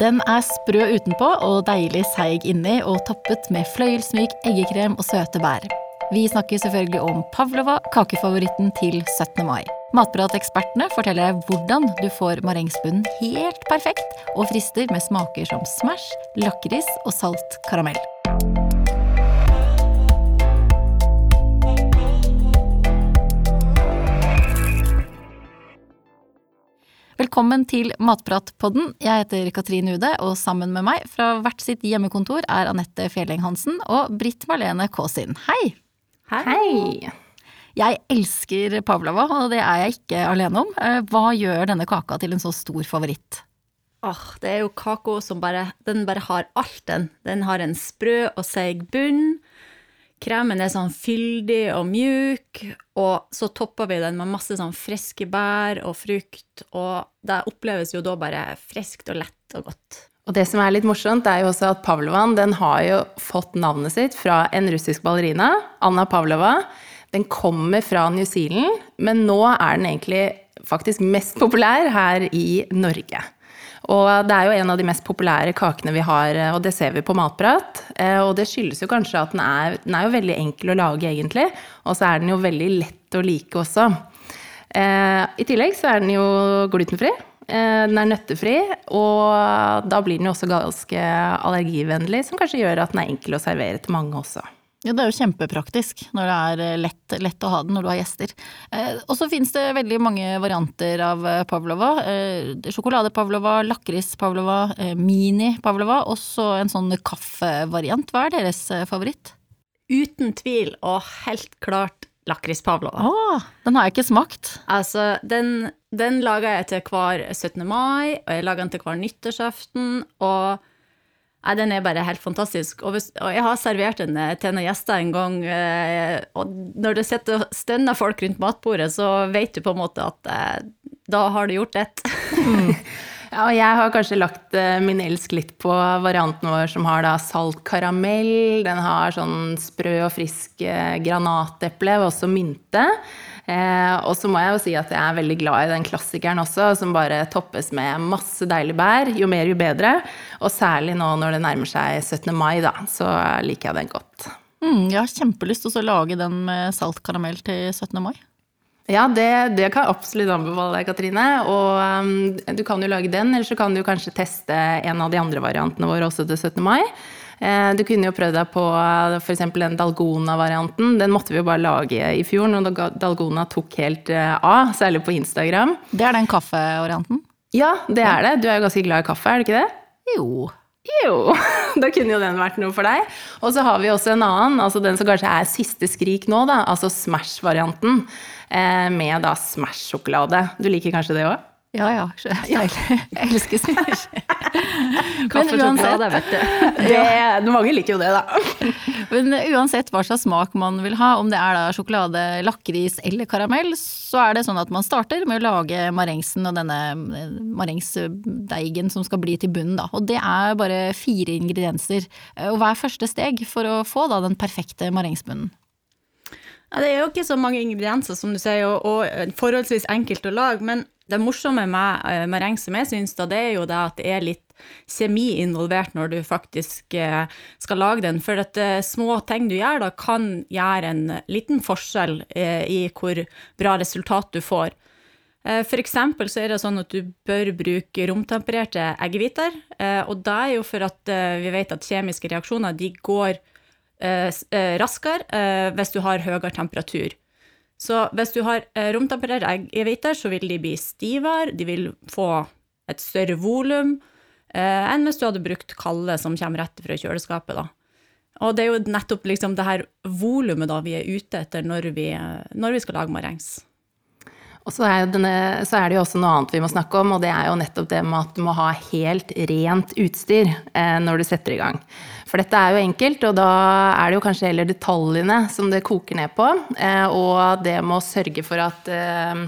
Den er sprø utenpå og deilig seig inni, og toppet med fløyelsmyk eggekrem og søte bær. Vi snakker selvfølgelig om pavlova, kakefavoritten til 17. mai. Matpratekspertene forteller deg hvordan du får marengsbunnen helt perfekt, og frister med smaker som Smash, lakris og salt karamell. Velkommen til Matpratpodden. Jeg heter Katrin Ude, og sammen med meg fra hvert sitt hjemmekontor er Anette Fjelleng Hansen og Britt Marlene Kaasin. Hei! Hei! Jeg elsker pavlova, og det er jeg ikke alene om. Eh, hva gjør denne kaka til en så stor favoritt? Åh, det er jo kaka som bare Den bare har alt, den. Den har en sprø og seig bunn. Kremen er sånn fyldig og mjuk, og så topper vi den med masse sånn friske bær og frukt, og det oppleves jo da bare friskt og lett og godt. Og det som er litt morsomt, er jo også at Pavlovan den har jo fått navnet sitt fra en russisk ballerina, Anna Pavlova. Den kommer fra New Zealand, men nå er den egentlig faktisk mest populær her i Norge. Og det er jo en av de mest populære kakene vi har, og det ser vi på Matprat. Eh, og det skyldes jo kanskje at den er, den er jo veldig enkel å lage, egentlig. Og så er den jo veldig lett å like også. Eh, I tillegg så er den jo glutenfri. Eh, den er nøttefri, og da blir den jo også ganske allergivennlig, som kanskje gjør at den er enkel å servere til mange også. Ja, det er jo kjempepraktisk når det er eh, lett, lett å ha den når du har gjester. Eh, og så finnes det veldig mange varianter av eh, pavlova. Eh, Sjokolade-pavlova, lakris-pavlova, eh, mini-pavlova, og så en sånn kaffevariant. Hva er deres eh, favoritt? Uten tvil, og helt klart lakrispavlova. Ah, den har jeg ikke smakt. Altså, den, den lager jeg til hver 17. mai, og jeg lager den til hver nyttårsaften, og Nei, den er bare helt fantastisk. Og, hvis, og jeg har servert den eh, til noen gjester en gang, eh, og når det sitter og stønner folk rundt matbordet, så vet du på en måte at eh, da har du gjort ett. mm. Ja, og jeg har kanskje lagt eh, min elsk litt på varianten vår som har da salt karamell. Den har sånn sprø og frisk granateple og også mynte. Eh, og så må jeg jo si at jeg er veldig glad i den klassikeren også, som bare toppes med masse deilig bær. Jo mer, jo bedre. Og særlig nå når det nærmer seg 17. mai, da, så liker jeg den godt. Mm, jeg har kjempelyst til å lage den med salt karamell til 17. mai. Ja, det, det, kan jeg absolutt anbefale deg, Katrine. Og um, du kan jo lage den, eller så kan du kanskje teste en av de andre variantene våre også til 17. mai. Eh, du kunne jo prøvd deg på eh, f.eks. den Dalgona-varianten. Den måtte vi jo bare lage i fjor når Dalgona tok helt eh, av, særlig på Instagram. Det er den kaffevarianten? Ja, det er det. Du er jo ganske glad i kaffe, er du ikke det? Jo. Jo, da kunne jo den vært noe for deg. Og så har vi også en annen, altså den som kanskje er siste skrik nå, da. Altså Smash-varianten. med da Smash-sjokolade. Du liker kanskje det òg? Ja, ja. Jeg elsker Smash. Men uansett vet du. Det, mange liker jo det, da. Men uansett hva slags smak man vil ha, om det er da sjokolade, lakris eller karamell, så er det sånn at man starter med å lage marengsen og denne eh, marengsdeigen som skal bli til bunnen, da. Og det er bare fire ingredienser. Og hva er første steg for å få da den perfekte marengsbunnen? Ja, det er jo ikke så mange ingredienser, som du sier, og, og forholdsvis enkelt å lage. men det morsomme med eh, mareng som jeg syns, da, det er jo det at det er litt kjemi involvert når du faktisk eh, skal lage den. For at eh, små ting du gjør da, kan gjøre en liten forskjell i hvor bra resultat du får. For eksempel så er det sånn at du bør bruke romtempererte eggehviter. Og det er jo for at vi vet at kjemiske reaksjoner de går raskere hvis du har høyere temperatur. Så hvis du har romtemperert egg i hviter, så vil de bli stivere, de vil få et større volum eh, enn hvis du hadde brukt kalde som kommer rett fra kjøleskapet. da. Og det er jo nettopp liksom det her volumet vi er ute etter når vi, når vi skal lage marengs. Og så er, denne, så er, det jo også noe annet vi må snakke om, og det er jo nettopp det med at du må ha helt rent utstyr eh, når du setter i gang. For dette er jo enkelt, og da er det jo kanskje heller detaljene som det koker ned på. Eh, og det med å sørge for at eh,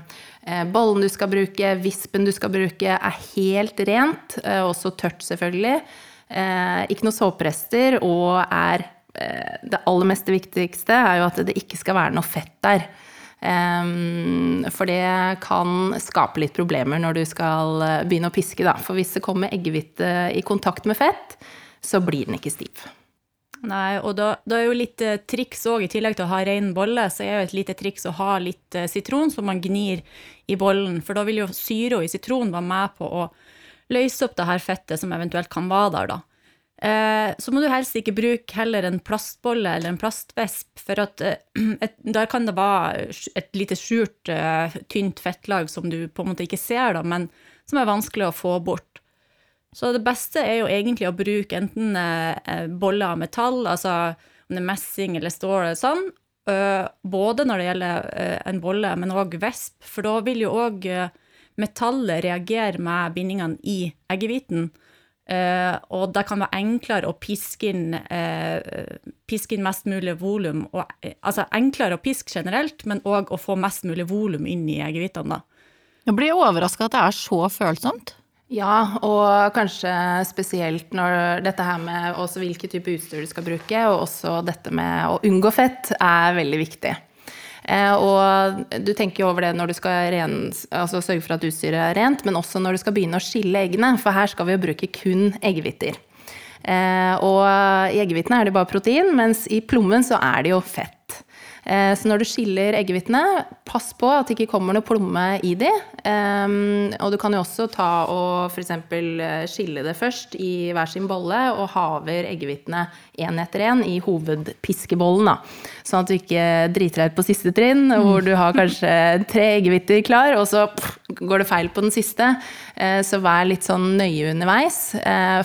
eh bollen du skal bruke, vispen du skal bruke, er helt rent, også tørt selvfølgelig. Ikke noe såperester, og er det aller mest viktigste er jo at det ikke skal være noe fett der. For det kan skape litt problemer når du skal begynne å piske, da. For hvis det kommer eggehvite i kontakt med fett, så blir den ikke stiv. Nei, og da, da er jo litt eh, triks òg, i tillegg til å ha rein bolle, så er jo et lite triks å ha litt eh, sitron som man gnir i bollen, for da vil jo syra i sitronen være med på å løse opp det her fettet som eventuelt kan være der, da. Eh, så må du helst ikke bruke heller en plastbolle eller en plastvesp, for at eh, der kan det være et lite skjult, eh, tynt fettlag som du på en måte ikke ser, da, men som er vanskelig å få bort. Så det beste er jo egentlig å bruke enten boller av metall, altså om det er messing eller stål eller sånn, både når det gjelder en bolle, men òg vesp, for da vil jo òg metallet reagere med bindingene i eggehviten. Og det kan være enklere å piske inn, piske inn mest mulig volum. Altså enklere å piske generelt, men òg å få mest mulig volum inn i eggehvitene. Jeg blir overraska at det er så følsomt. Ja, og kanskje spesielt når dette her med også hvilke type utstyr du skal bruke, og også dette med å unngå fett, er veldig viktig. Eh, og du tenker jo over det når du skal ren, altså sørge for at utstyret er rent, men også når du skal begynne å skille eggene, for her skal vi jo bruke kun eggehviter. Eh, og i eggehvitene er det bare protein, mens i plommen så er det jo fett. Eh, så når du skiller eggehvitene, pass på at det ikke kommer noe plomme i de. Og du kan jo også ta og f.eks. Eh, skille det først i hver sin bolle og haver eggehvitene én etter én i hovedpiskebollen. da. Sånn at du ikke driter deg ut på siste trinn, hvor du har kanskje tre eggehviter klar, og så går det feil på den siste. Eh, så vær litt sånn nøye underveis.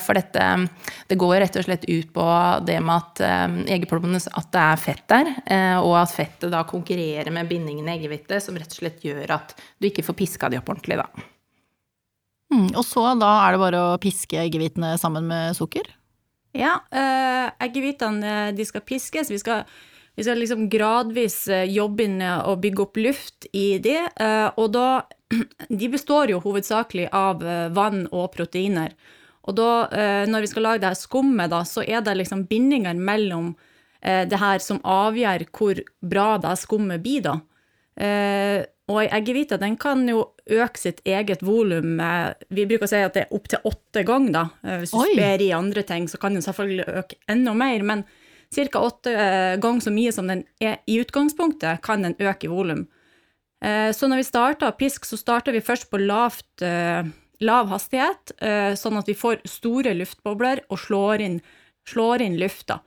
For dette det går rett og slett ut på det med at eggeplommene at det er fett der, og at fettet da konkurrerer med bindingen i eggehvite, som rett og slett gjør at du ikke får piska de opp ordentlig, da. Mm, og så da er det bare å piske eggehvitene sammen med sukker? Ja, eh, eggehvitene eh, de skal piskes. Vi skal, vi skal liksom gradvis eh, jobbe inn og bygge opp luft i de, eh, og da De består jo hovedsakelig av eh, vann og proteiner. Og da, eh, når vi skal lage det her skummet, da, så er det liksom bindinger mellom Eh, det her som avgjør hvor bra det skummet blir, da. Eh, og ei eggehvite den kan jo øke sitt eget volum Vi bruker å si at det er opptil åtte ganger, da. Eh, hvis du Oi. sper i andre ting, så kan den selvfølgelig øke enda mer. Men ca. åtte ganger så mye som den er i utgangspunktet, kan den øke i volum. Så når vi starter å piske, så starter vi først på lavt, lav hastighet, sånn at vi får store luftbobler og slår inn, slår inn lufta.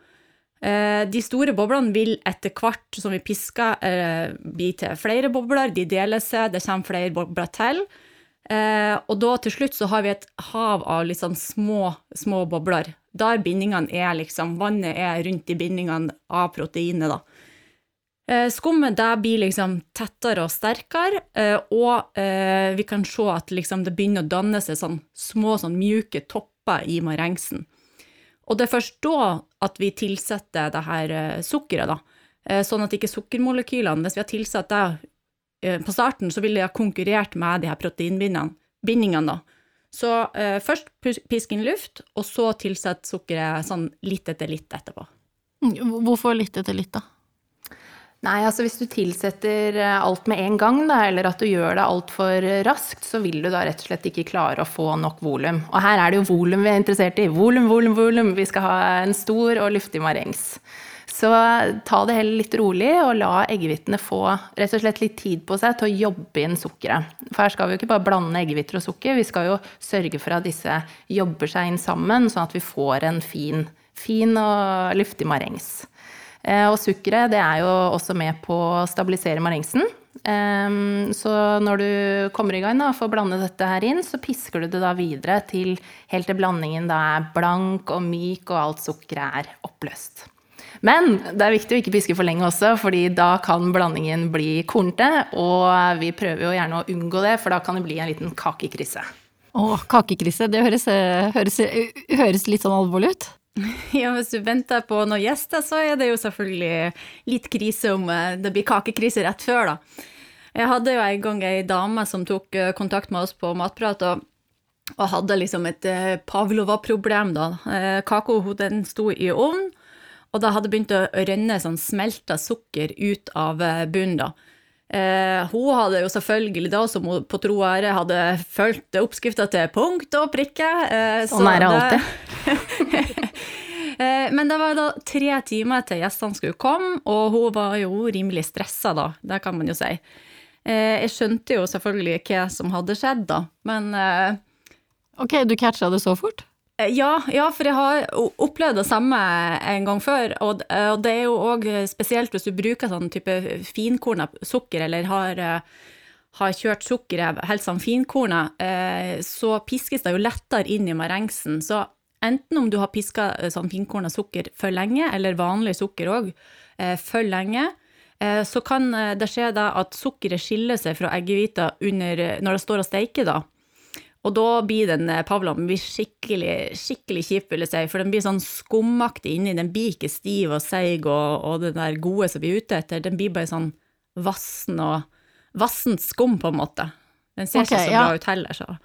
Eh, de store boblene vil etter hvert som vi pisker, eh, bli til flere bobler. De deler seg, det kommer flere bobler til. Eh, og da til slutt så har vi et hav av litt sånn små, små bobler. Der bindingene er liksom Vannet er rundt i bindingene av proteinet, da. Skummet det blir liksom tettere og sterkere, og vi kan se at liksom det begynner å danne seg sånn små, sånn mjuke topper i marengsen. Og det er først da at vi tilsetter det her eh, sukkeret, da. Eh, sånn at ikke sukkermolekylene Hvis vi har tilsatt det eh, på starten, så ville det ha konkurrert med de her proteinbindingene, da. Så eh, først pisk inn luft, og så tilsett sukkeret sånn litt etter litt etterpå. Hvorfor litt etter litt, da? Nei, altså hvis du tilsetter eh, alt med en gang, da, eller at du gjør det altfor raskt, så vil du da rett og slett ikke klare å få nok volum. Og her er det jo volum vi er interessert i. Volum, volum, volum. Vi skal ha en stor og luftig marengs. Så ta det heller litt rolig, og la eggehvitene få rett og slett litt tid på seg til å jobbe inn sukkeret. For her skal vi jo ikke bare blande eggehviter og sukker, vi skal jo sørge for at disse jobber seg inn sammen, sånn at vi får en fin, fin og luftig marengs. Eh, og sukkeret det er jo også med på å stabilisere marengsen. Så når du kommer i gang og får blande dette her inn, så pisker du det da videre til helt til blandingen da er blank og myk, og alt sukkeret er oppløst. Men det er viktig å ikke piske for lenge også, fordi da kan blandingen bli kornete. Og vi prøver jo gjerne å unngå det, for da kan det bli en liten kakekrise. Å, kakekrise. Det høres, eh, høres, høres litt sånn alvorlig ut. Ja, hvis du venter på noen gjester, så er det jo selvfølgelig litt krise om eh, det blir kakekrise rett før, da. Jeg hadde jo en gang ei dame som tok eh, kontakt med oss på Matprat, og, og hadde liksom et eh, Pavlova-problem, da. Kaka den sto i ovnen, og det hadde begynt å renne sånn smelta sukker ut av bunnen, da. Eh, hun hadde jo selvfølgelig da, som hun på tro og ære, hadde fulgt oppskrifta til punkt og prikke. Eh, sånn er det alltid. eh, men det var da tre timer til gjestene skulle komme, og hun var jo rimelig stressa da, det kan man jo si. Eh, jeg skjønte jo selvfølgelig hva som hadde skjedd, da, men eh, Ok, du catcha det så fort? Eh, ja, ja, for jeg har opplevd det samme en gang før. Og, og det er jo òg spesielt hvis du bruker sånn type finkorna sukker, eller har, har kjørt sukkeret helt sånn finkorna, så piskes det jo lettere inn i marengsen. Så enten om du har piska sånn finkorna sukker for lenge, eller vanlig sukker òg, for lenge, så kan det skje da at sukkeret skiller seg fra eggehvita når det står og steiker, da. Og da blir den pavlaen skikkelig, skikkelig kjip, vil jeg si, for den blir sånn skumaktig inni. Den blir ikke stiv og seig og, og det der gode som vi er ute etter. Den blir bare sånn vassen og vassent skum, på en måte. Den ser okay, ikke så ja. bra ut heller, så.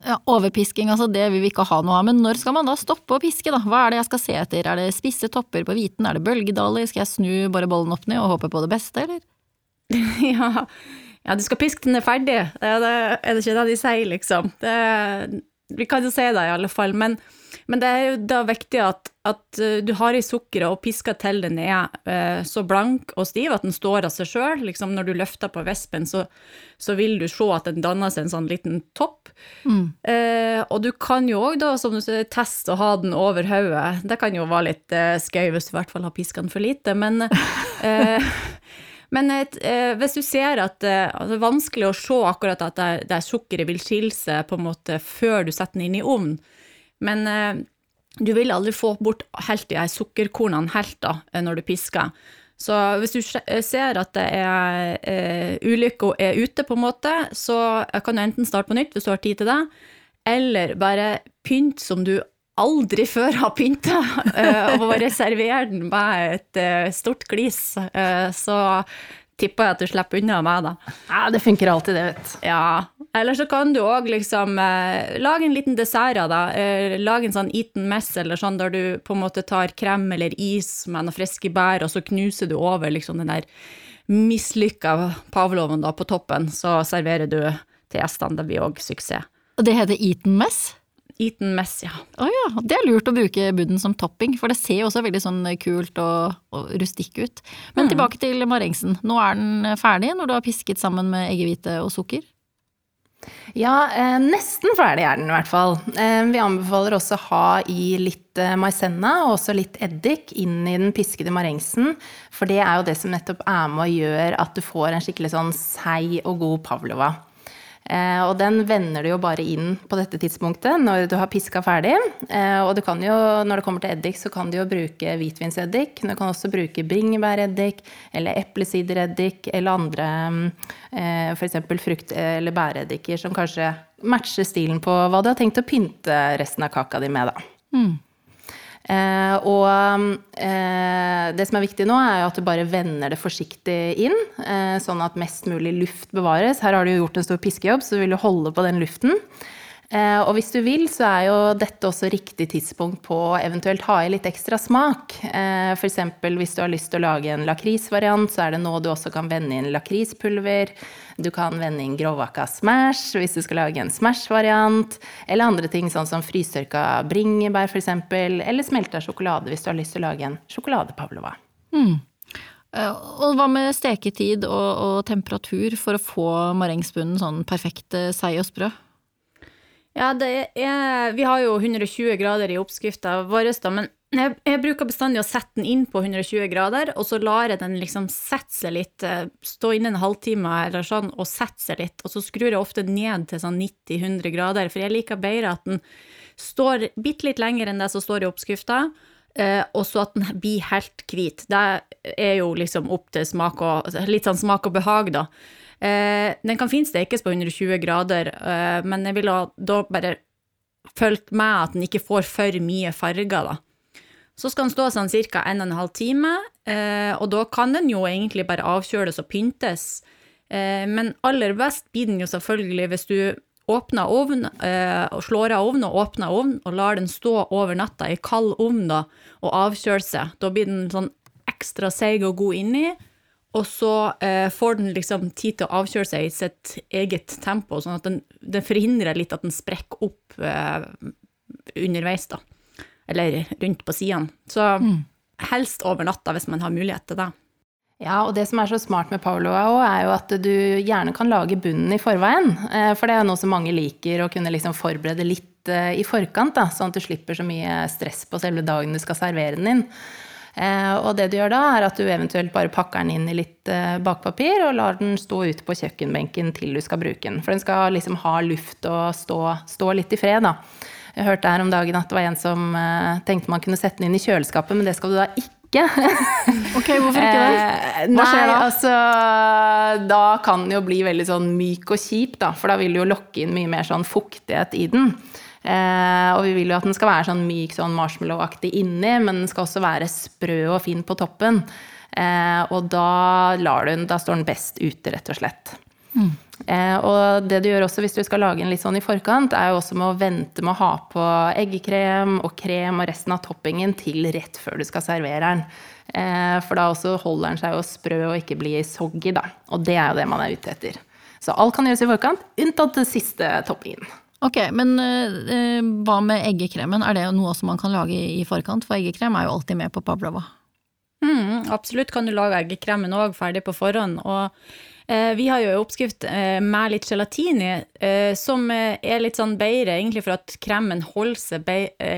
Ja, Overpisking, altså det vil vi ikke ha noe av. Men når skal man da stoppe å piske, da? Hva er det jeg skal se etter? Er det spisse topper på hviten? Er det bølgedaler? Skal jeg snu bare bollen opp ned og håpe på det beste, eller? ja, ja, du skal piske den er ferdig. Er det, er det ikke det de sier, liksom? Det, vi kan jo si det, i alle fall. Men, men det er jo da viktig at, at uh, du har i sukkeret og pisker til den er uh, så blank og stiv at den står av seg sjøl. Liksom når du løfter på vispen, så, så, vil du se at den danner seg en sånn liten topp. Mm. Eh, og du kan jo òg, da, som du sier, teste å ha den over hodet. Det kan jo være litt eh, skøy hvis du i hvert fall har piska den for lite, men Men et, eh, hvis du ser at eh, altså, det er vanskelig å se akkurat at det, det sukkeret vil skille seg på en måte før du setter den inn i ovnen, men eh, du vil aldri få bort helt de sukkerkornene helt da, eh, når du pisker. Så hvis du eh, ser at det er eh, ulykka er ute, på en måte, så kan du enten starte på nytt hvis du har tid til det, eller bare pynt som du aldri før har pynta, uh, og bare servere den med et uh, stort glis, uh, så tipper jeg at du slipper unna meg, da. Ja, det funker alltid, det, vet du. Ja. Eller så kan du òg liksom lage en liten dessert da. lage en sånn eaten mess eller sånn, der du på en måte tar krem eller is med noen friske bær, og så knuser du over liksom den der mislykka pavloven da på toppen, så serverer du til gjestene. Det blir òg suksess. Og det heter eaten mess? Eaten mess, ja. Å oh, ja. Det er lurt å bruke budden som topping, for det ser jo også veldig sånn kult og, og rustikk ut. Men mm. tilbake til marengsen. Nå er den ferdig når du har pisket sammen med eggehvite og sukker? Ja, eh, nesten ferdig er den i hvert fall. Eh, vi anbefaler også å ha i litt eh, maisenna og også litt eddik inn i den piskede marengsen. For det er jo det som nettopp er med og gjør at du får en skikkelig sånn seig og god pavlova. Eh, og den vender du jo bare inn på dette tidspunktet når du har piska ferdig. Eh, og du kan jo, når det kommer til eddik, så kan du jo bruke hvitvinseddik. Du kan også bruke bringebæreddik eller eplesidereddik eller andre eh, f.eks. frukt- eller bæreddiker som kanskje matcher stilen på hva du har tenkt å pynte resten av kaka di med, da. Mm. Eh, og eh, det som er viktig nå, er jo at du bare vender det forsiktig inn, eh, sånn at mest mulig luft bevares. Her har du jo gjort en stor piskejobb, så du vil jo holde på den luften. Eh, og hvis du vil, så er jo dette også riktig tidspunkt på å eventuelt ha i litt ekstra smak. Eh, F.eks. hvis du har lyst til å lage en lakrisvariant, så er det nå du også kan vende inn lakrispulver. Du kan vende inn grovakka smash hvis du skal lage en smash-variant. Eller andre ting sånn som frystørka bringebær f.eks. Eller smelta sjokolade hvis du har lyst til å lage en sjokoladepavlova. Mm. Og hva med steketid og, og, temperatur for å få marengsbunnen sånn perfekt seig og sprø? Ja, er, vi har jo 120 grader i oppskrifta vår, men jeg, jeg, bruker bestandig å sette den inn på 120 grader, og så lar jeg den liksom sette seg litt, eh, stå inne en halvtime eller sånn, og sette seg litt. Og så skrur jeg ofte ned til sånn 90-100 grader, for jeg liker bedre at den står bitte litt lenger enn det som står i oppskrifta, eh, og så at den blir helt hvit. Det er jo liksom opp til smak og Litt sånn smak og behag, da. Eh, den kan fint stekes på 120 grader, eh, men jeg ville da bare fulgt med at den ikke får for mye farger, da. Så skal den stå sånn ca. 1 12 time, eh, og da kan den jo egentlig bare avkjøles og pyntes. Men aller best blir den jo selvfølgelig hvis du åpner ovn, og slår av ovnen og åpner ovnen og lar den stå over natta i kald ovn da, og avkjøle seg. Da blir den sånn ekstra seig og god inni, og så eh, får den liksom tid til å avkjøle seg i sitt eget tempo, sånn at den, den forhindrer litt at den sprekker opp eh, underveis, da. Eller rundt på sidene. Så helst over natta, hvis man har mulighet til det. Ja, og det som er så smart med Pavlova òg, er jo at du gjerne kan lage bunnen i forveien. Eh, For det er jo noe som mange liker, å kunne liksom forberede litt eh, i forkant, da, sånn at du slipper så mye stress på selve dagen du skal servere den inn. Eh, Og det du gjør da, er at du eventuelt bare pakker den inn i litt eh, bakpapir og lar den stå ute på kjøkkenbenken til du skal bruke den. For den skal liksom ha luft og stå, stå litt i fred, da. Jeg hørte her om dagen at det var en som eh, tenkte man kunne sette den inn i kjøleskapet, men det skal du da ikke. Ok, hvorfor ikke det? Hva skjer nei, altså Da kan den jo bli veldig sånn myk og kjip, da. For da vil du jo lokke inn mye mer sånn fuktighet i den. Eh, og vi vil jo at den skal være sånn myk, sånn marshmallow-aktig inni, men den skal også være sprø og fin på toppen. Eh, og da, lar du den, da står den best ute, rett og slett. Eh, og det du gjør også hvis du skal lage en litt sånn i forkant, er jo også med å vente med å ha på eggekrem og krem og resten av toppingen til rett før du skal servere den. Eh, for da også holder den seg jo sprø og ikke blir soggy, da. Og det er jo det man er ute etter. Så alt kan gjøres i forkant, unntatt den siste toppingen. Ok, men uh, hva med eggekremen? Er det noe som man kan lage i, forkant? For eggekrem er jo alltid med på pavlova. Mm, absolutt kan du lage eggekremen òg ferdig på forhånd. Og eh, vi har jo en oppskrift med litt gelatin i, som er litt sånn bedre egentlig for at kremen holder seg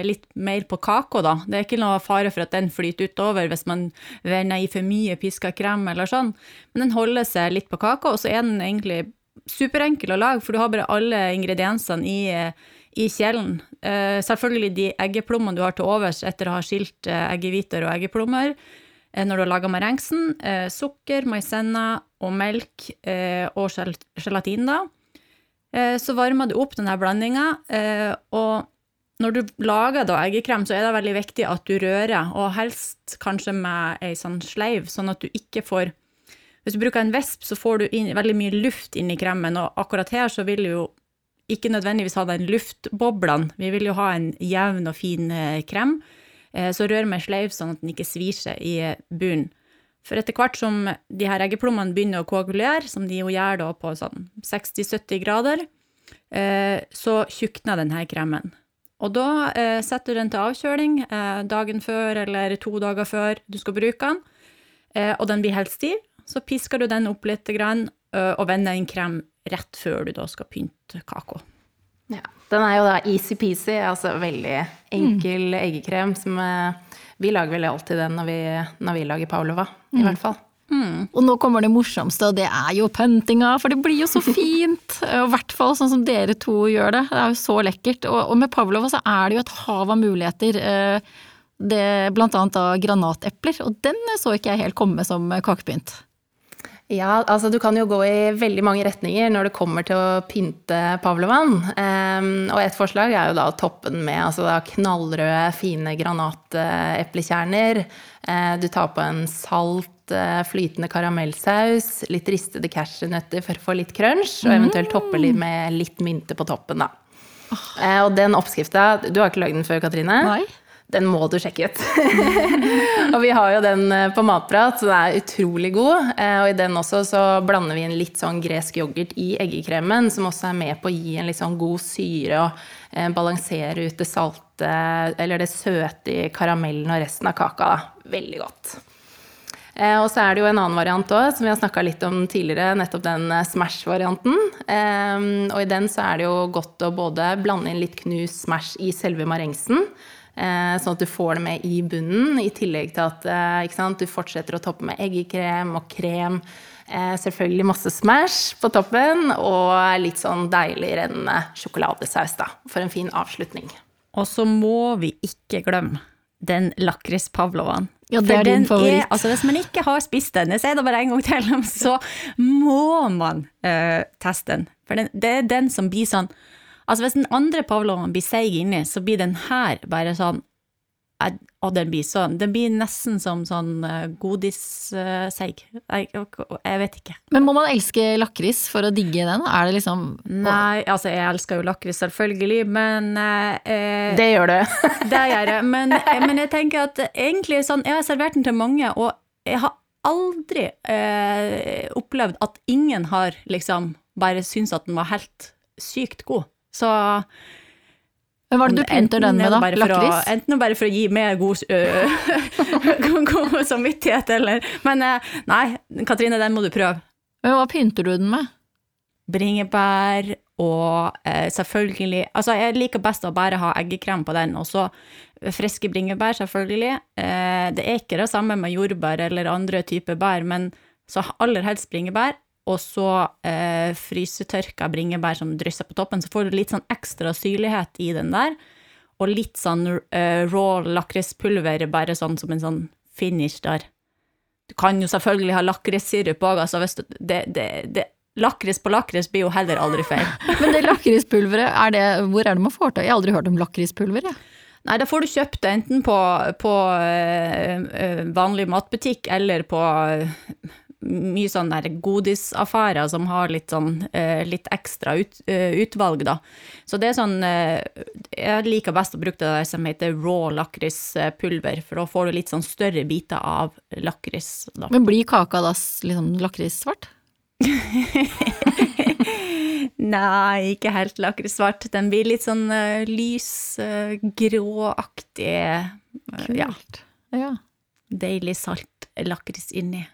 litt mer på kaka, da. Det er ikke noe fare for at den flyter utover hvis man vender i for mye piska krem eller sånn, men den holder seg litt på kaka, og så er den egentlig superenkel å lage, for du har bare alle ingrediensene i, eh, i kjelen. Uh, selvfølgelig de eggeplommene du har til overs etter å ha skilt uh, eggehviter og eggeplommer. uh, når du har laga marengsen, sukker, maisenna og melk og gel gelatin, da. Så varmer du opp denne blandinga, og når du lager da eggekrem, så er det veldig viktig at du rører, og helst kanskje med ei sånn sleiv, sånn at du ikke får Hvis du bruker en vesp, så får du inn veldig mye luft inn i kremen, og akkurat her så vil du jo ikke nødvendigvis ha den luftboblene. Vi vil jo ha en jevn og fin eh, krem. Eh, Så rør med sleiv sånn at den ikke svir seg i eh, bunnen. For etter hvert som de her eggeplommene begynner å koagulere, som de jo gjør da på sånn 60-70 grader, så tjukner denne kremen. Og da setter du den til avkjøling dagen før eller to dager før du skal bruke den, og den blir helt stiv. Så pisker du den opp litt grann, eh, og vender inn krem rett før du da skal pynte kaka. Ja. Den er jo da easy-peasy, altså veldig enkel eggekrem som eh, Vi lager vel alltid den når vi, når vi lager pavlova, i hvert fall. Og nå kommer det morsomste, og det er jo pyntinga, for det blir jo så fint. Og I hvert fall sånn som dere to gjør det. Det er jo så lekkert. Og, og med pavlova så er det jo et hav av muligheter. eh, Det, blant annet da granatepler, og den så ikke jeg helt komme som kakepynt. Ja, altså du kan jo gå i veldig mange retninger når det kommer til å pynte pavlovan. Um, og et forslag er jo da å toppe den med altså da knallrøde, fine granateplekjerner. Uh, du tar på en salt, uh, flytende karamellsaus, litt ristede cashewnøtter for å få litt crunch, og eventuelt toppe litt med litt mynte på toppen, da. Uh, og den oppskrifta Du har ikke lagd den før, Katrine? Nei. Den må du sjekke ut. og vi har jo den eh, på Matprat, så den er utrolig god. Eh, Og i den også så blander vi inn litt sånn gresk yoghurt i eggekremen, som også er med på å gi en litt sånn god syre og eh, balansere ut det salte, eller det søte i karamellen og resten av kaka. Veldig godt. Og så er det jo en annen variant òg, som vi har snakka litt om tidligere, nettopp den Smash-varianten. Og i den så er det jo godt å både blande inn litt knust Smash i selve marengsen, sånn at du får det med i bunnen, i tillegg til at eh, ikke sant, du fortsetter å toppe med eggekrem og krem. Eh, selvfølgelig masse Smash på toppen, og litt sånn deilig rennende sjokoladesaus, da, for en fin avslutning. Og så må vi ikke glemme den lakrispavlovaen. Ja, det er din favoritt. favoritt. altså Hvis man ikke har spist den, jeg sier det bare en gang til, så må man uh, teste den. For den, det er den som blir sånn Altså Hvis den andre pavloven blir seig inni, så blir den her bare sånn eh, Og den blir sånn Den blir nesten som sånn uh, godisseig. jeg, jeg vet ikke. Men må man elske lakris for å digge den? Er det liksom Nei, altså jeg elsker jo lakris, selvfølgelig, men eh, eh, Det gjør du. Det gjør jeg, men, men jeg tenker at egentlig sånn, jeg har servert den til mange, og jeg har aldri eh, opplevd at ingen har liksom bare syntes at den var helt sykt god. Så Men hva er det du pynter den med, da? Lakris? Enten bare for å gi mer god, god samvittighet, eller Men øh, nei, Katrine, den må du prøve. Men hva pynter du den med? Bringebær og eh, selvfølgelig Altså, jeg liker best å bare ha eggekrem på den, og så friske bringebær, selvfølgelig. Eh, det er ikke det samme med jordbær eller andre typer bær, men så aller helst bringebær. Og så eh, frysetørka bringebær som drysser på toppen, så får du litt sånn ekstra syrlighet i den der. Og litt sånn eh, raw lakrispulver, bare sånn som en sånn finish der. Du kan jo selvfølgelig ha lakrissirup òg, altså hvis du det, det, det Lakris på lakris blir jo heller aldri feil. Men det lakrispulveret, er det, hvor er det man får tak i? Jeg har aldri hørt om lakrispulver, jeg. Nei, da får du kjøpt det enten på, på øh, vanlig matbutikk eller på øh, mye sånn der godisaffærer som har litt sånn øh, litt ekstra ut, utvalg, da. Så det er sånn Jeg liker best å bruke det der som heter raw lakrispulver, for da får du litt sånn større biter av lakris. Men blir kaka da liksom lakrissvart? Nei, ikke helt lakrissvart. Den blir litt sånn uh, lys, uh, gråaktig. Uh, ja. ja. Deilig salt lakris inni.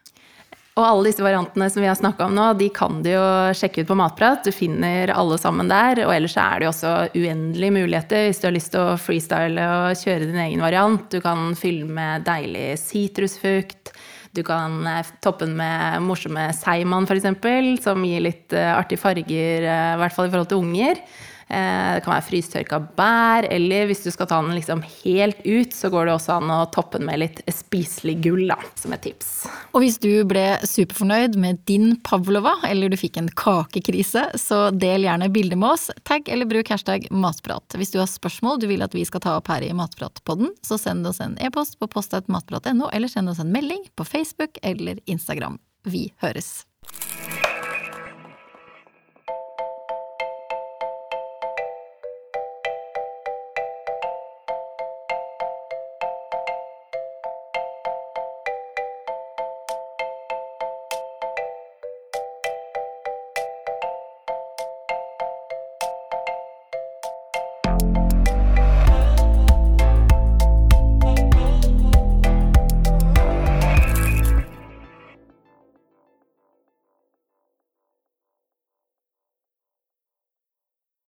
Og alle disse variantene som vi har snakka om nå, de kan du jo sjekke ut på Matprat. Du finner alle sammen der. Og ellers er det jo også uendelige muligheter hvis du har lyst til å freestyle og kjøre din egen variant. Du kan fylle med deilig sitrusfukt. Du kan eh, toppe den med morsomme seigmann, f.eks., som gir litt uh, artige farger, uh, i hvert fall i forhold til unger. Uh, det kan være frystørka bær, eller hvis du skal ta den liksom helt ut, så går det også an å toppe den med litt spiselig gull, da, som et tips. Og hvis du ble superfornøyd med din pavlova, eller du fikk en kakekrise, så del gjerne bilde med oss. Tagg eller bruk hashtag matprat. Hvis du har spørsmål du vil at vi skal ta opp her i Matpratpodden, så send oss en e-post på postatmatprat.no, eller send oss en melding på Facebook eller Instagram. Vi høres!